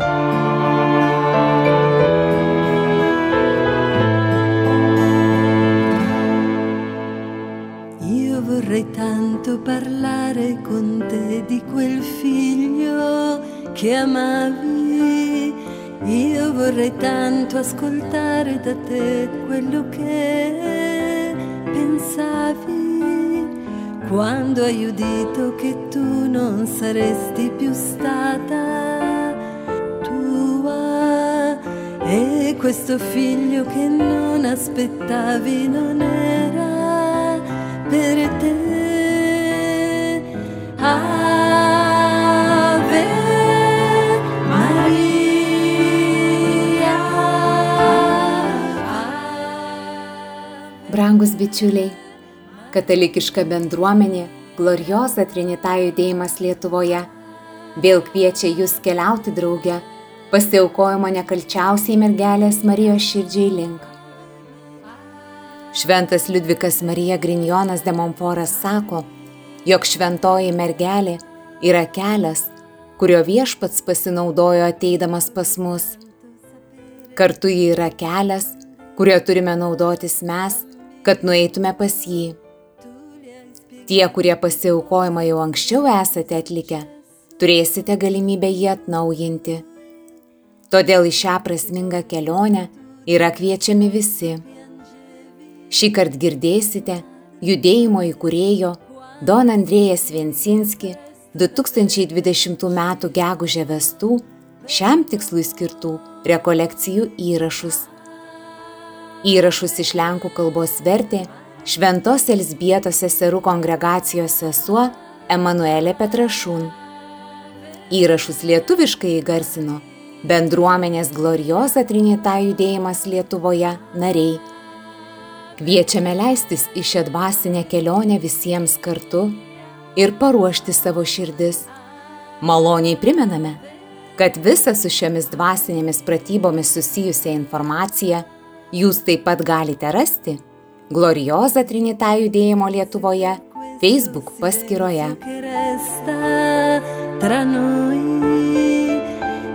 Io vorrei tanto parlare con te di quel figlio che amavi. Io vorrei tanto ascoltare da te quello che pensavi quando hai udito che tu non saresti più stata e questo figlio che non aspettavi non era per te. Ave Maria. Brangus bičiuliai, katalikiška bendruomenė Glorioza Trinita judėjimas Lietuvoje vėl kviečia jūs keliauti drauge pasiaukojimo nekalčiausiai mergelės Marijos širdžiai link. Šventas Liudvikas Marija Grinjonas de Montforas sako, jog šventoji mergelė yra kelias, kurio viešpats pasinaudojo ateidamas pas mus. Kartu ji yra kelias, kurio turime naudotis mes, kad nueitume pas jį. Tie, kurie pasiaukojimą jau anksčiau esate atlikę, turėsite galimybę jį atnaujinti. Todėl į šią prasmingą kelionę yra kviečiami visi. Šį kartą girdėsite judėjimo įkūrėjo Don Andrėjas Viensinski 2020 m. gegužę vestų šiam tikslui skirtų rekolekcijų įrašus. Įrašus iš lenkų kalbos vertė Šventos Elsbietos seserų kongregacijos sesuo Emanuelė Petrašūn. Įrašus lietuviškai įgarsino bendruomenės Glorioza Trinita judėjimas Lietuvoje nariai. Kviečiame leistis į šią dvasinę kelionę visiems kartu ir paruošti savo širdis. Maloniai primename, kad visą su šiomis dvasinėmis pratybomis susijusią informaciją jūs taip pat galite rasti Glorioza Trinita judėjimo Lietuvoje Facebook paskyroje. che resta tra noi.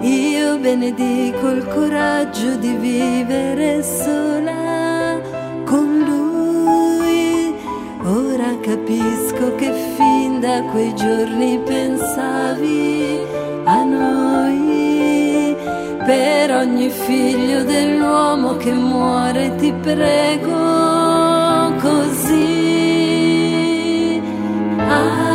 Io benedico il coraggio di vivere sola con lui. Ora capisco che fin da quei giorni pensavi a noi. Per ogni figlio dell'uomo che muore ti prego così. Ave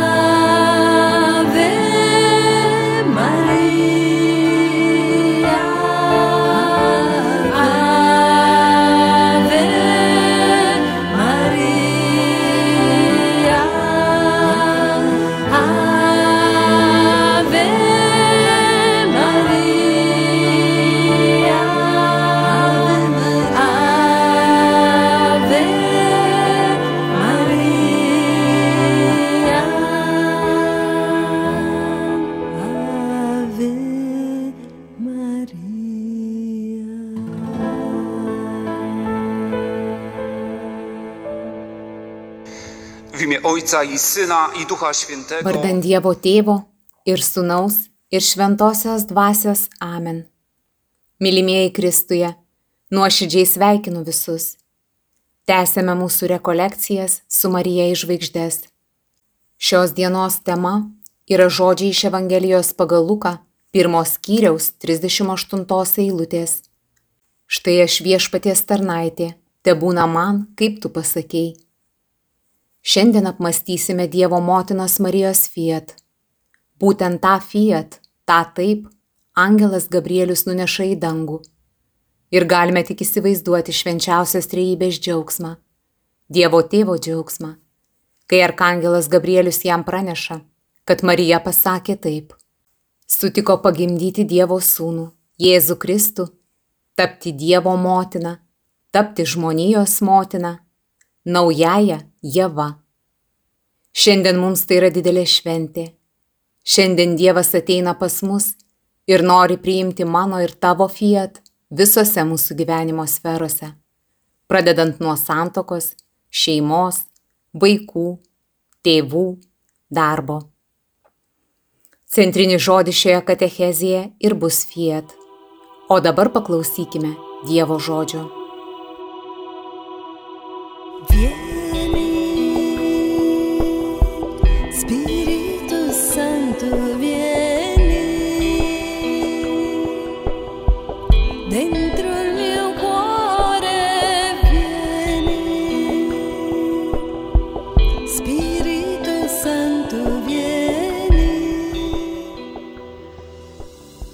Vardant Dievo tėvo ir sunaus ir šventosios dvasios Amen. Mylimieji Kristuje, nuoširdžiai sveikinu visus. Tęsėme mūsų rekolekcijas su Marija iš žvaigždės. Šios dienos tema yra žodžiai iš Evangelijos pagal Luką, pirmos skyriaus 38 eilutės. Štai aš viešpaties tarnaitė, te būna man, kaip tu pasakėjai. Šiandien apmastysime Dievo motinos Marijos fiat. Būtent tą fiat, tą taip, angelas Gabrielius nuneša į dangų. Ir galime tik įsivaizduoti švenčiausios trejybės džiaugsmą, Dievo tėvo džiaugsmą, kai arkangelas Gabrielius jam praneša, kad Marija pasakė taip. Sutiko pagimdyti Dievo sūnų, Jėzų Kristų, tapti Dievo motina, tapti žmonijos motina, naująją Jėva. Šiandien mums tai yra didelė šventė. Šiandien Dievas ateina pas mus ir nori priimti mano ir tavo fiat visose mūsų gyvenimo sferose, pradedant nuo santokos, šeimos, vaikų, tėvų, darbo. Centrinis žodis šioje katechezėje ir bus fiat. O dabar paklausykime Dievo žodžio. Vieni,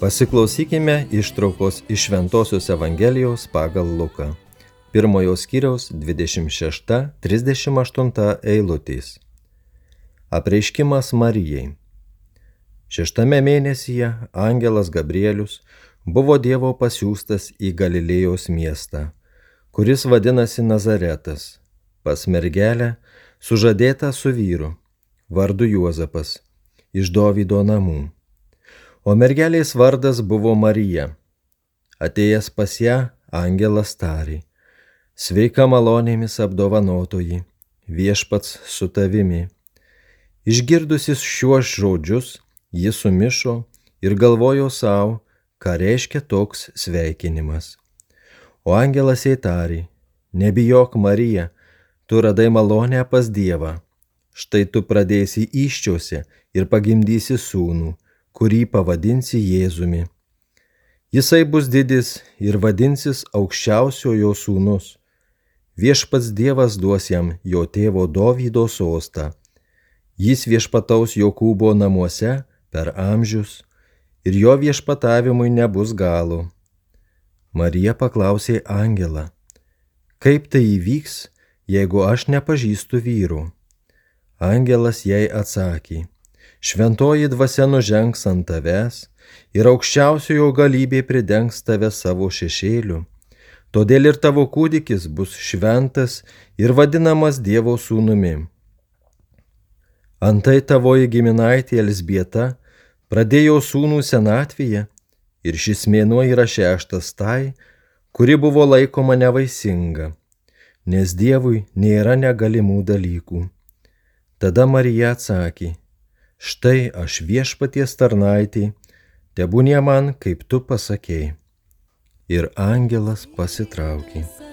Pasiklausykime ištraukos iš Šventojios Evangelijos pagal Luką. Pirmojo skyriaus 26-38 eilutės. Apreiškimas Marijai. Šeštame mėnesyje angelas Gabrielius buvo Dievo pasiūstas į Galilėjos miestą, kuris vadinasi Nazaretas, pas mergelę sužadėta su vyru, vardu Juozapas, iš Dovydo namų. O mergelės vardas buvo Marija. Atėjęs pas ją, angelas tarė. Sveika malonėmis apdovanotoji, viešpats su tavimi. Išgirdusis šiuos žodžius, jis sumišo ir galvojo savo, ką reiškia toks sveikinimas. O angelas tarė, nebijok Marija, tu radai malonę pas Dievą. Štai tu pradėsi iščiose ir pagimdysi sūnų, kurį pavadinsi Jėzumi. Jisai bus didis ir vadinsis aukščiausiojo sūnus. Viešpats Dievas duos jam jo tėvo Dovydo sostą. Jis viešpataus Jokūbo namuose per amžius ir jo viešpatavimui nebus galo. Marija paklausė Angelą, kaip tai įvyks, jeigu aš nepažįstu vyrų. Angelas jai atsakė, šventoji dvasia nužengs ant tavęs ir aukščiausiojo galybė pridengs tave savo šešėliu. Todėl ir tavo kūdikis bus šventas ir vadinamas Dievo sūnumi. Antai tavoji giminaitė Elsbieta pradėjo sūnų senatvėje ir šis mėnuo yra šeštas tai, kuri buvo laikoma nevaisinga, nes Dievui nėra negalimų dalykų. Tada Marija atsakė, štai aš viešpaties tarnaitė, tebūnie man, kaip tu pasakėjai. Ir angelas pasitraukė.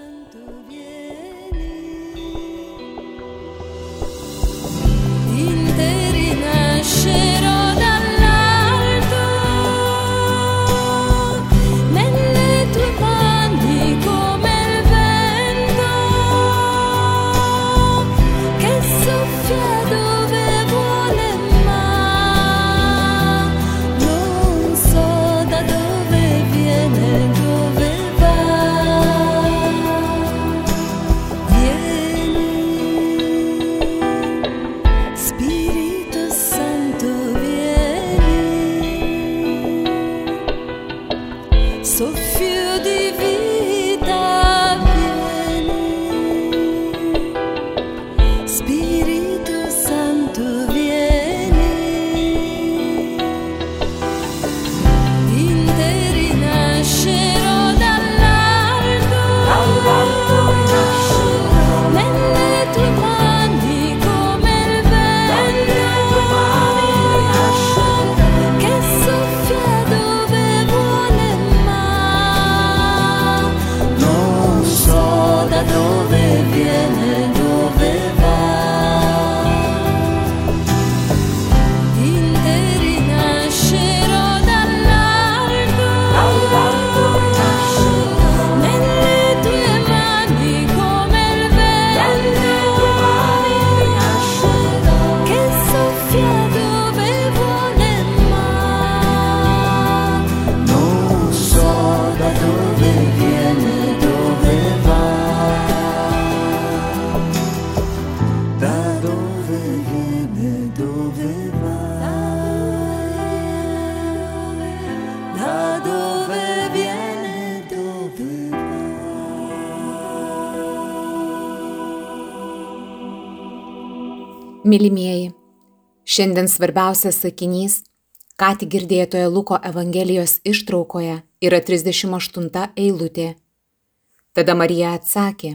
Mylimieji, šiandien svarbiausias sakinys, ką tik girdėtoje Luko Evangelijos ištraukoje, yra 38 eilutė. Tada Marija atsakė,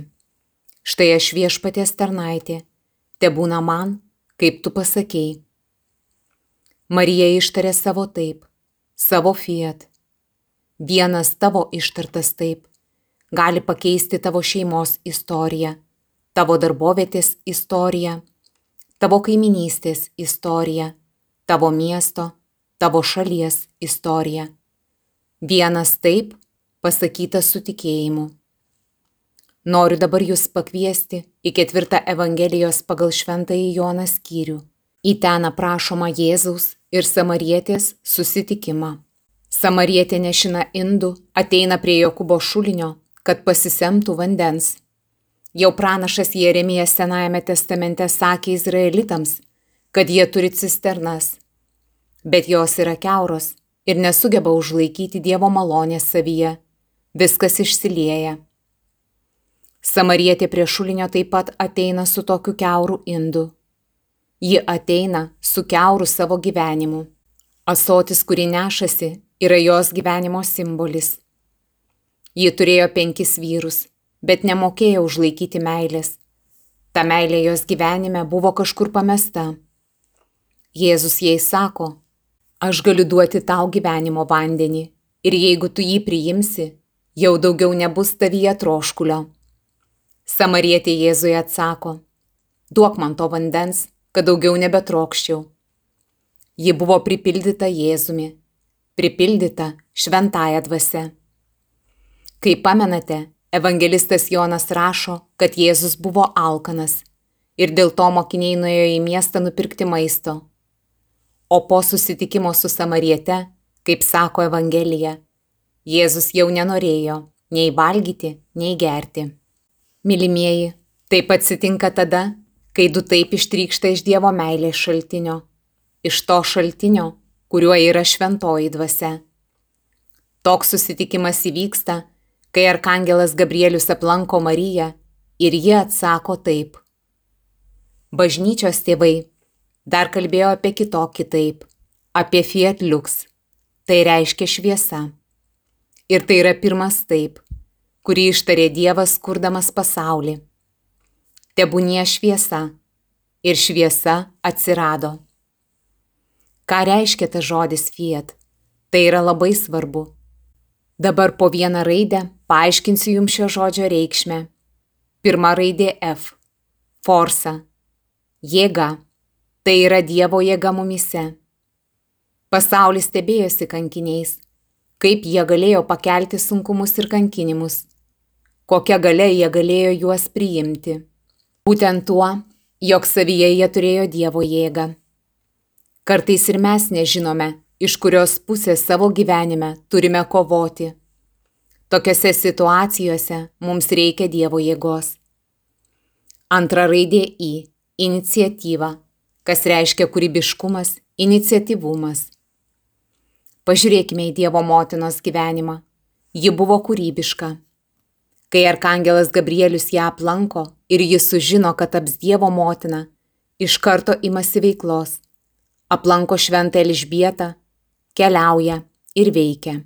štai aš viešpaties tarnaitė, te būna man, kaip tu pasakėjai. Marija ištarė savo taip, savo fiat. Vienas tavo ištartas taip gali pakeisti tavo šeimos istoriją, tavo darbovietės istoriją, tavo kaiminystės istoriją, tavo miesto, tavo šalies istoriją. Vienas taip pasakytas su tikėjimu. Noriu dabar jūs pakviesti į ketvirtą Evangelijos pagal šventąjį Joną skyrių. Į ten aprašoma Jėzaus ir Samarietės susitikimą. Samarietė nešina indų, ateina prie Jokūbo šulinio, kad pasisemtų vandens. Jau pranašas Jeremijas Senajame testamente sakė izraelitams, kad jie turi cisternas, bet jos yra keuros ir nesugeba užlaikyti Dievo malonės savyje. Viskas išsilieja. Samarietė prie šulinio taip pat ateina su tokiu keurų indu. Ji ateina su keurų savo gyvenimu. Asotis, kurį nešasi, yra jos gyvenimo simbolis. Ji turėjo penkis vyrus, bet nemokėjo užlaikyti meilės. Ta meilė jos gyvenime buvo kažkur pamesta. Jėzus jai sako, aš galiu duoti tau gyvenimo vandenį ir jeigu tu jį priimsi, jau daugiau nebus tavyje troškulio. Samarietė Jėzui atsako, duok man to vandens, kad daugiau nebetrokščiau. Ji buvo pripildyta Jėzumi, pripildyta šventąją dvasę. Kaip pamenate, evangelistas Jonas rašo, kad Jėzus buvo alkanas ir dėl to mokiniai nuėjo į miestą nupirkti maisto. O po susitikimo su Samariete, kaip sako Evangelija, Jėzus jau nenorėjo nei valgyti, nei gerti. Mylimieji, taip atsitinka tada, kai du taip ištrykšta iš Dievo meilės šaltinio, iš to šaltinio, kuriuo yra šventoji dvasia. Toks susitikimas įvyksta, kai arkangelas Gabrielius aplanko Mariją ir ji atsako taip. Bažnyčios tėvai dar kalbėjo apie kitokį taip, apie Fiat Lux, tai reiškia šviesa. Ir tai yra pirmas taip, kurį ištarė Dievas kurdamas pasaulį. Tebūnie šviesa ir šviesa atsirado. Ką reiškia tas žodis fiat? Tai yra labai svarbu. Dabar po vieną raidę paaiškinsiu jums šio žodžio reikšmę. Pirma raidė F. Forsa. Jėga. Tai yra Dievo jėga mumise. Pasaulis stebėjosi kankiniais, kaip jie galėjo pakelti sunkumus ir kankinimus kokia gale jie galėjo juos priimti. Būtent tuo, jog savyje jie turėjo Dievo jėgą. Kartais ir mes nežinome, iš kurios pusės savo gyvenime turime kovoti. Tokiose situacijose mums reikia Dievo jėgos. Antra raidė į - iniciatyva, kas reiškia kūrybiškumas, iniciatyvumas. Pažiūrėkime į Dievo motinos gyvenimą. Ji buvo kūrybiška. Kai arkangelas Gabrielius ją aplanko ir jis sužino, kad taps Dievo motina, iš karto imasi veiklos. Aplanko šventą Elžbietą, keliauja ir veikia.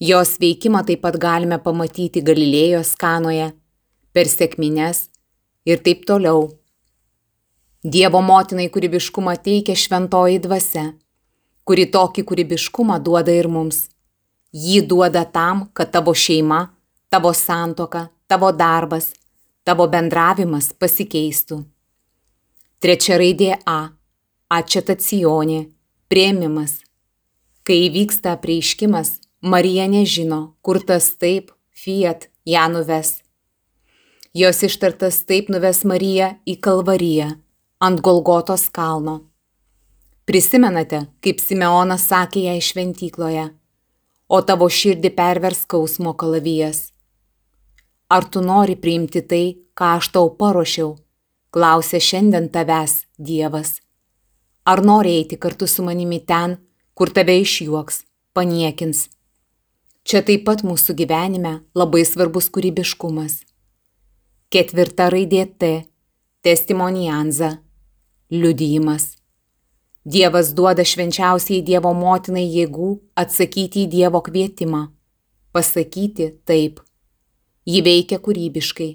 Jos veikimą taip pat galime pamatyti Galilėjos kanoje, per sėkmines ir taip toliau. Dievo motinai kūrybiškumą teikia šventoji dvasia, kuri tokį kūrybiškumą duoda ir mums. Jį duoda tam, kad tavo šeima tavo santoka, tavo darbas, tavo bendravimas pasikeistų. Trečia raidė A - atčetacionė - prieimimas. Kai įvyksta prieiškimas, Marija nežino, kur tas taip, fiat, ją nuves. Jos ištartas taip nuves Mariją į Kalvariją ant Golgotos kalno. Prisimenate, kaip Simeonas sakė jai šventykloje, o tavo širdį pervers skausmo kalavijas. Ar tu nori priimti tai, ką aš tau paruošiau? Klausė šiandien tavęs Dievas. Ar nori eiti kartu su manimi ten, kur tave išjuoks, paniekins? Čia taip pat mūsų gyvenime labai svarbus kūrybiškumas. Ketvirta raidė T - testimonianza - liudijimas. Dievas duoda švenčiausiai Dievo motinai jėgų atsakyti į Dievo kvietimą, pasakyti taip. Ji veikia kūrybiškai,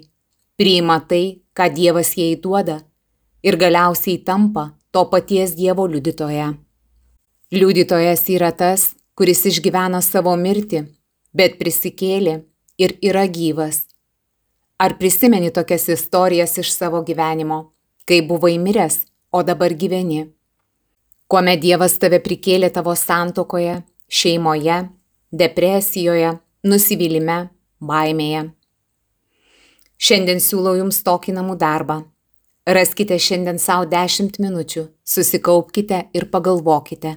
priima tai, ką Dievas jai duoda ir galiausiai tampa to paties Dievo liudytoje. Liudytojas yra tas, kuris išgyvena savo mirtį, bet prisikėlė ir yra gyvas. Ar prisimeni tokias istorijas iš savo gyvenimo, kai buvai miręs, o dabar gyveni? Kuomet Dievas tave prikėlė tavo santokoje, šeimoje, depresijoje, nusivylime, baimėje. Šiandien siūlau jums tokį namų darbą. Raskite šiandien savo 10 minučių, susikaupkite ir pagalvokite.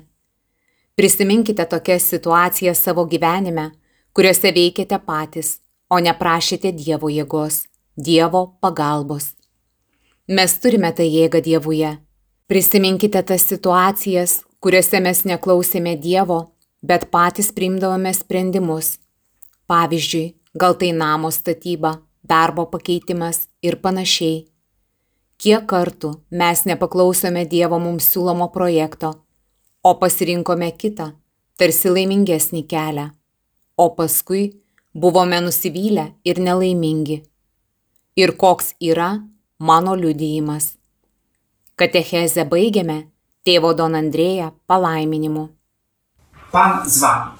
Prisiminkite tokias situacijas savo gyvenime, kuriuose veikėte patys, o neprašėte Dievo jėgos, Dievo pagalbos. Mes turime tą jėgą Dievuje Prisiminkite tas situacijas, kuriuose mes neklausėme Dievo, bet patys priimdavome sprendimus. Pavyzdžiui, gal tai namo statyba, darbo pakeitimas ir panašiai. Kiek kartų mes nepaklausome Dievo mums siūlomo projekto, o pasirinkome kitą, tarsi laimingesnį kelią, o paskui buvome nusivylę ir nelaimingi. Ir koks yra mano liudijimas. Katechezę baigiame tėvo Don Andrėja palaiminimu. Pan z wami.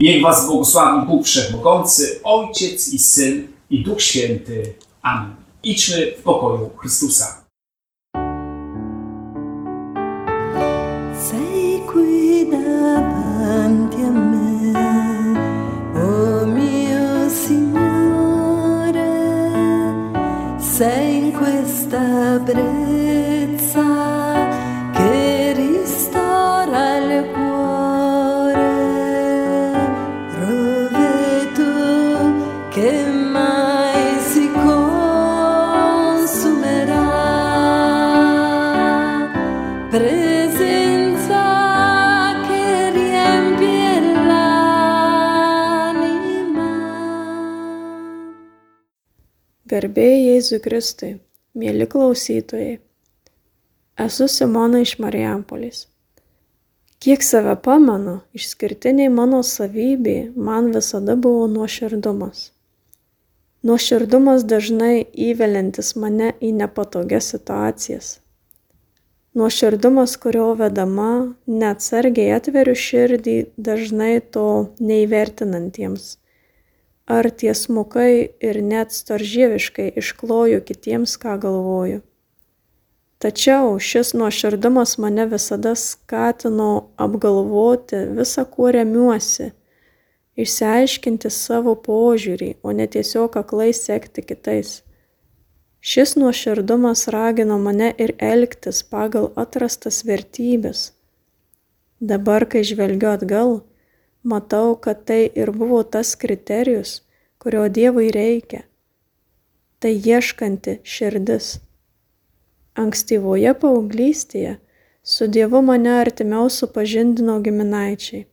Niech was błogosławi Bóg Wszechmogący, Ojciec i Syn i Duch Święty. Amen. Idźmy w pokoju Chrystusa. Davanti a me, oh mio Signore, sei in questa brezza Garbėjai Jėzui Kristui, mėly klausytojai. Esu Simona iš Marijampolės. Kiek save pamenu, išskirtiniai mano savybė man visada buvo nuoširdumas. Nuoširdumas dažnai įvelintis mane į nepatogias situacijas. Nuoširdumas, kurio vedama, neatsargiai atveriu širdį dažnai to neįvertinantiems ar tiesmukai ir net storžieviškai iškloju kitiems, ką galvoju. Tačiau šis nuoširdumas mane visada skatino apgalvoti visą, kuo remiuosi, išsiaiškinti savo požiūrį, o ne tiesiog aklai sekti kitais. Šis nuoširdumas ragino mane ir elgtis pagal atrastas vertybės. Dabar, kai žvelgiu atgal, matau, kad tai ir buvo tas kriterijus, kurio Dievui reikia. Tai ieškanti širdis. Ankstyvoje paauglystėje su Dievu mane artimiau supažindino giminaičiai.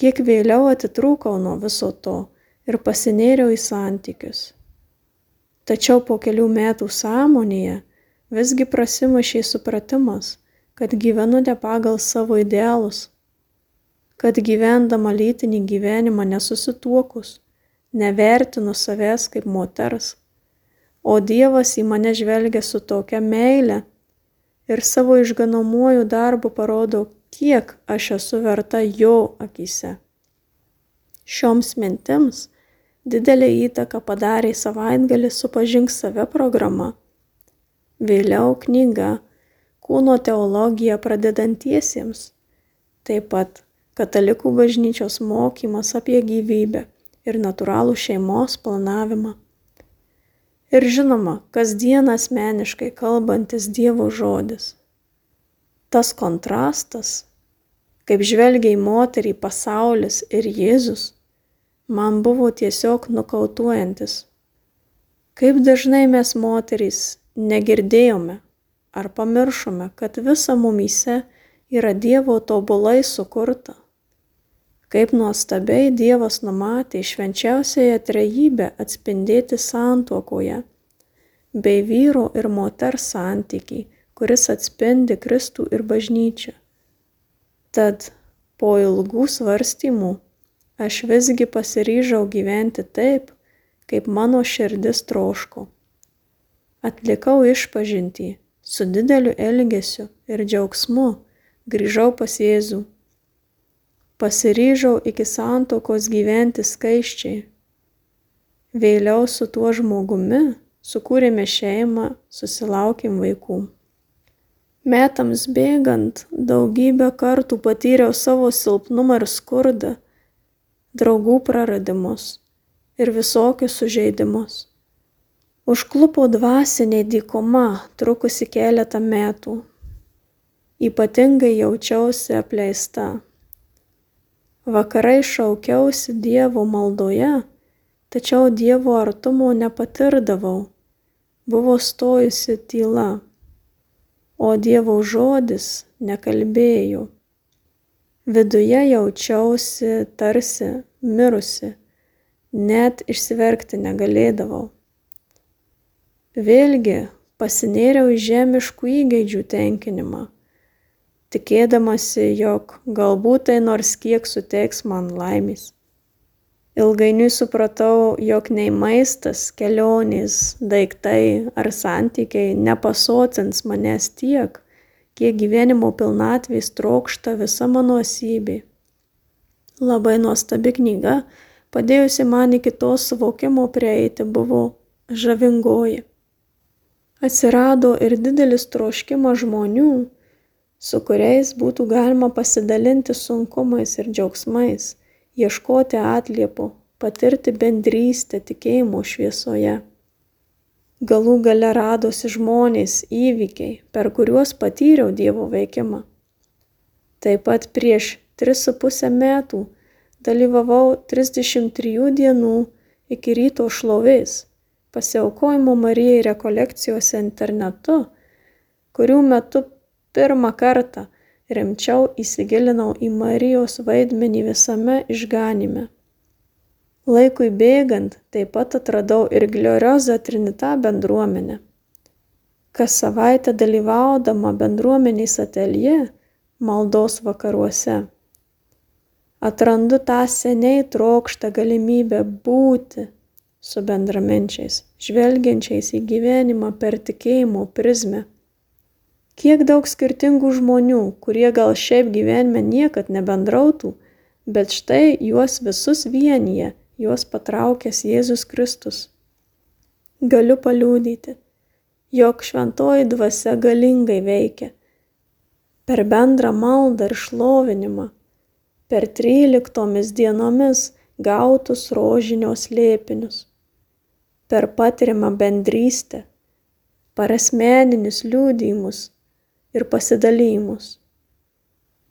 Kiek vėliau atitrūkau nuo viso to ir pasinėriau į santykius. Tačiau po kelių metų sąmonėje visgi prasimašiai supratimas, kad gyvenu ne pagal savo idealus, kad gyvendama lytinį gyvenimą nesusituokus, nevertinu savęs kaip moters, o Dievas į mane žvelgia su tokia meile ir savo išganomuoju darbu parodo, kiek aš esu verta jo akise. Šioms mintims didelį įtaką padarė savaitgalį supažink save programa. Vėliau knyga Kūno teologija pradedantiesiems. Taip pat Katalikų bažnyčios mokymas apie gyvybę ir natūralų šeimos planavimą. Ir žinoma, kasdien asmeniškai kalbantis Dievo žodis. Tas kontrastas, kaip žvelgia į moterį pasaulis ir Jėzus, man buvo tiesiog nukautuojantis. Kaip dažnai mes moterys negirdėjome ar pamiršome, kad visa mumyse yra Dievo tobulai sukurta. Kaip nuostabiai Dievas numatė švenčiausiąją trejybę atspindėti santuokoje, bei vyro ir moters santykiai, kuris atspindi Kristų ir bažnyčią. Tad po ilgų svarstymų aš visgi pasiryžau gyventi taip, kaip mano širdis troško. Atlikau išpažintį su dideliu elgesiu ir džiaugsmu, grįžau pas Jėzų. Pasiryžau iki santokos gyventi skaiščiai. Vėliau su tuo žmogumi sukūrėme šeimą, susilaukėm vaikų. Metams bėgant daugybę kartų patyriau savo silpnumą ir skurdą, draugų praradimus ir visokius sužeidimus. Užklupo dvasinė dykuma, trukusi keletą metų. Ypatingai jaučiausi apleista. Vakarai šaukiausi Dievo maldoje, tačiau Dievo artumo nepatirdavau. Buvo stojusi tyla, o Dievo žodis nekalbėjo. Viduje jaučiausi tarsi mirusi, net išsiverkti negalėdavau. Vėlgi pasinėriau į žemiškų įgeidžių tenkinimą, tikėdamasi, jog galbūt tai nors kiek suteiks man laimės. Ilgainiui supratau, jog nei maistas, kelionės, daiktai ar santykiai nepasotins manęs tiek, kiek gyvenimo pilnatvės trokšta visa mano esybė. Labai nuostabi knyga, padėjusi man iki to suvokimo prieiti, buvo žavingoji. Atsirado ir didelis troškimas žmonių, su kuriais būtų galima pasidalinti sunkumais ir džiaugsmais, ieškoti atliepo, patirti bendrystę tikėjimo šviesoje. Galų gale radosi žmonės, įvykiai, per kuriuos patyriau Dievo veikimą. Taip pat prieš 3,5 metų dalyvavau 33 dienų iki ryto šlovės pasiaukojimo Marijai rekolekcijose internetu, kurių metu pirmą kartą rimčiau įsigilinau į Marijos vaidmenį visame išganime. Laikui bėgant taip pat atradau ir Gloriozą Trinita bendruomenę. Kas savaitę dalyvaudama bendruomeniais atelje maldos vakaruose. Atrandu tą seniai trokštą galimybę būti, su bendraminčiais, žvelgiančiais į gyvenimą per tikėjimo prizmę. Kiek daug skirtingų žmonių, kurie gal šiaip gyvenime niekad nebendrautų, bet štai juos visus vienyje, juos patraukęs Jėzus Kristus. Galiu paliūdyti, jog šventoji dvasia galingai veikia. Per bendrą maldą ir šlovinimą, per tryliktomis dienomis gautus rožinio slėpinius per patiriamą bendrystę, per asmeninius liūdėjimus ir pasidalymus,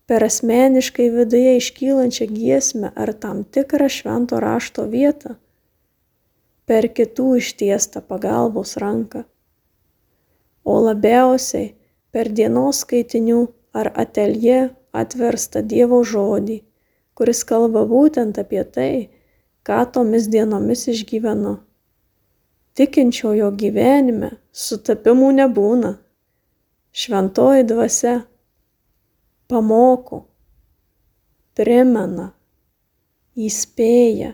per asmeniškai viduje iškylančią giesmę ar tam tikrą švento rašto vietą, per kitų ištiestą pagalbos ranką, o labiausiai per dienos skaitinių ar atelje atverstą Dievo žodį, kuris kalba būtent apie tai, ką tomis dienomis išgyvenu. Tikinčiojo gyvenime sutapimų nebūna. Šventoji dvasia pamoko, primena, įspėja,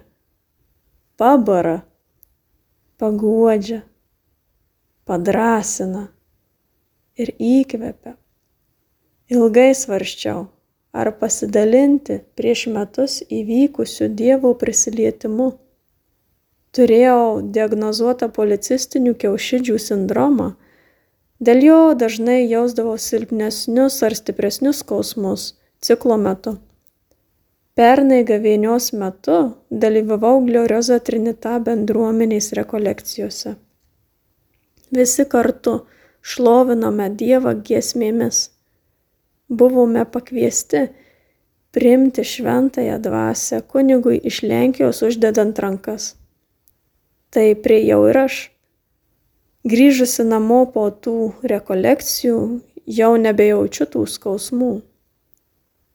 pabara, paguodžia, padrasina ir įkvepia. Ilgai svarščiau, ar pasidalinti prieš metus įvykusiu Dievo prisilietimu turėjau diagnozuotą policistinių kiaušidžių sindromą. Dėl jo dažnai jausdavau silpnesnius ar stipresnius skausmus ciklo metu. Pernai gavėnios metu dalyvavau Glorioza Trinita bendruomeniais rekolekcijose. Visi kartu šlovinome Dievą giesmėmis. Buvome pakviesti priimti šventąją dvasę kunigui iš Lenkijos uždedant rankas tai priėjau ir aš. Grįžusi namo po tų rekolekcijų, jau nebejaučiu tų skausmų.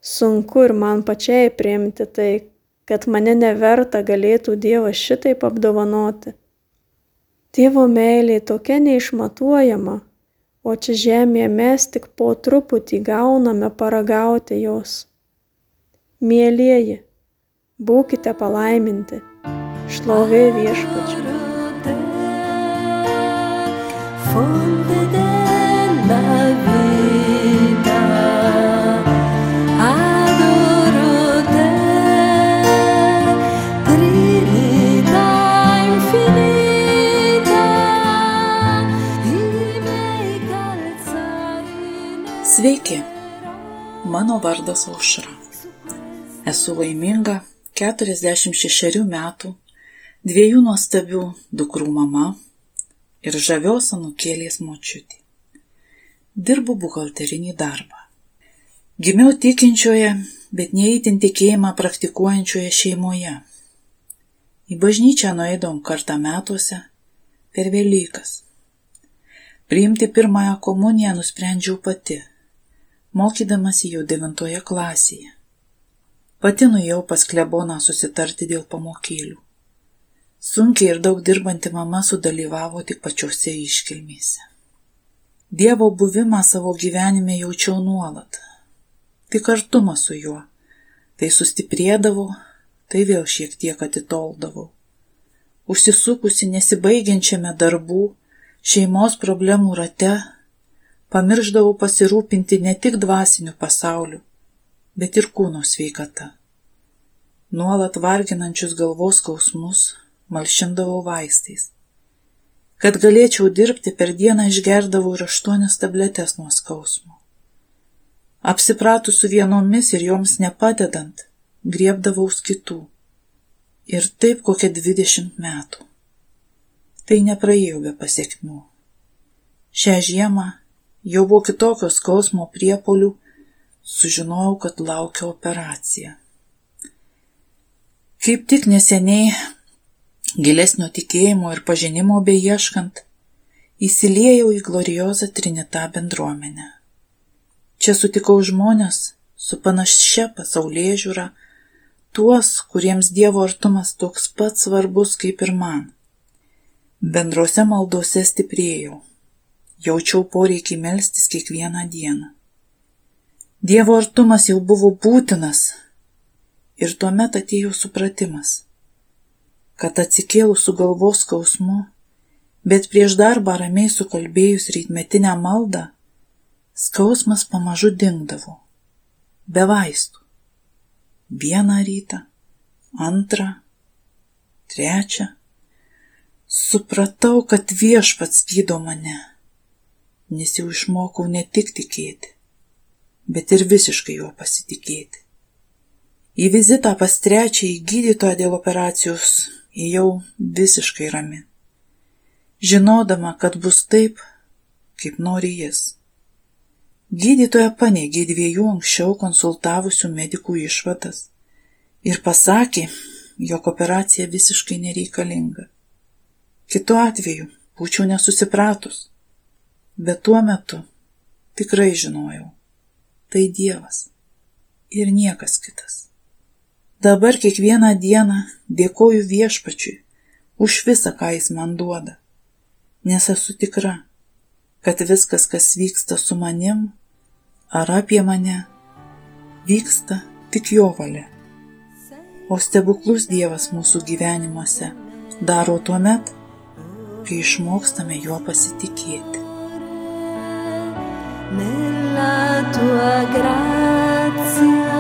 Sunku ir man pačiai priimti tai, kad mane neverta galėtų Dievas šitaip apdovanoti. Tėvo meilė tokia neišmatuojama, o čia žemėje mes tik po truputį gauname paragauti jos. Mėlyjeji, būkite palaiminti, šlovė viešpačiui. Sveiki, mano vardas Aušra. Esu laiminga 46 metų, dviejų nuostabių dukrų mama, ir žavios anukėlės močiutė. Dirbu buhalterinį darbą. Gimiau tikinčioje, bet neįtin tikėjimą praktikuojančioje šeimoje. Į bažnyčią nueidom kartą metuose per Velykas. Priimti pirmąją komuniją nusprendžiau pati, mokydamasi jau devintoje klasėje. Pati nuėjau pas kleboną susitarti dėl pamokėlių. Sunkiai ir daug dirbanti mama sudalyvavo tik pačiose iškilmėse. Dievo buvimą savo gyvenime jaučiau nuolat. Tik artumą su juo. Tai sustiprėdavau, tai vėl šiek tiek atitoldavau. Užsisukusi nesibaigiančiame darbų, šeimos problemų rate, pamirždavau pasirūpinti ne tik dvasiniu pasauliu, bet ir kūno sveikata. Nuolat varginančius galvos skausmus malšindavau vaistais. Kad galėčiau dirbti, per dieną išgerdavau ir aštuonias tabletės nuo skausmo. Apsipratus su vienomis ir joms nepadedant, griebdavaus kitų. Ir taip kokią dvidešimt metų. Tai nepraėjau be pasiekmių. Šią žiemą jau buvo kitokios skausmo priepolių, sužinojau, kad laukia operacija. Kaip tik neseniai gilesnio tikėjimo ir pažinimo beieškant, įsiliejau į gloriozą Trinitą bendruomenę. Čia sutikau žmonės su panašia pasaulyje žiūra, tuos, kuriems Dievo artumas toks pat svarbus kaip ir man. Bendrose maldose stiprėjau, jaučiau poreikį melstis kiekvieną dieną. Dievo artumas jau buvo būtinas ir tuomet atėjo supratimas, kad atsikėlus su galvos skausmu, bet prieš darbą ramiai sukalbėjus rytmetinę maldą, skausmas pamažu dingdavo, be vaistų. Vieną rytą, antrą, trečią. Supratau, kad viešpats gydo mane, nes jau išmokau ne tik tikėti, bet ir visiškai juo pasitikėti. Į vizitą pas trečiąjį gydytoją dėl operacijos įėjau visiškai rami, žinodama, kad bus taip, kaip nori jis. Gydytoja paneigė dviejų anksčiau konsultavusių medikų išvadas ir pasakė, jog operacija visiškai nereikalinga. Kitu atveju būčiau nesusipratus, bet tuo metu tikrai žinojau, tai Dievas ir niekas kitas. Dabar kiekvieną dieną dėkoju viešpačiui už visą, ką jis man duoda, nes esu tikra, kad viskas, kas vyksta su manim ar apie mane, vyksta tik jo valia. O stebuklus Dievas mūsų gyvenimuose daro tuo met, kai išmokstame juo pasitikėti. nella tua grazia.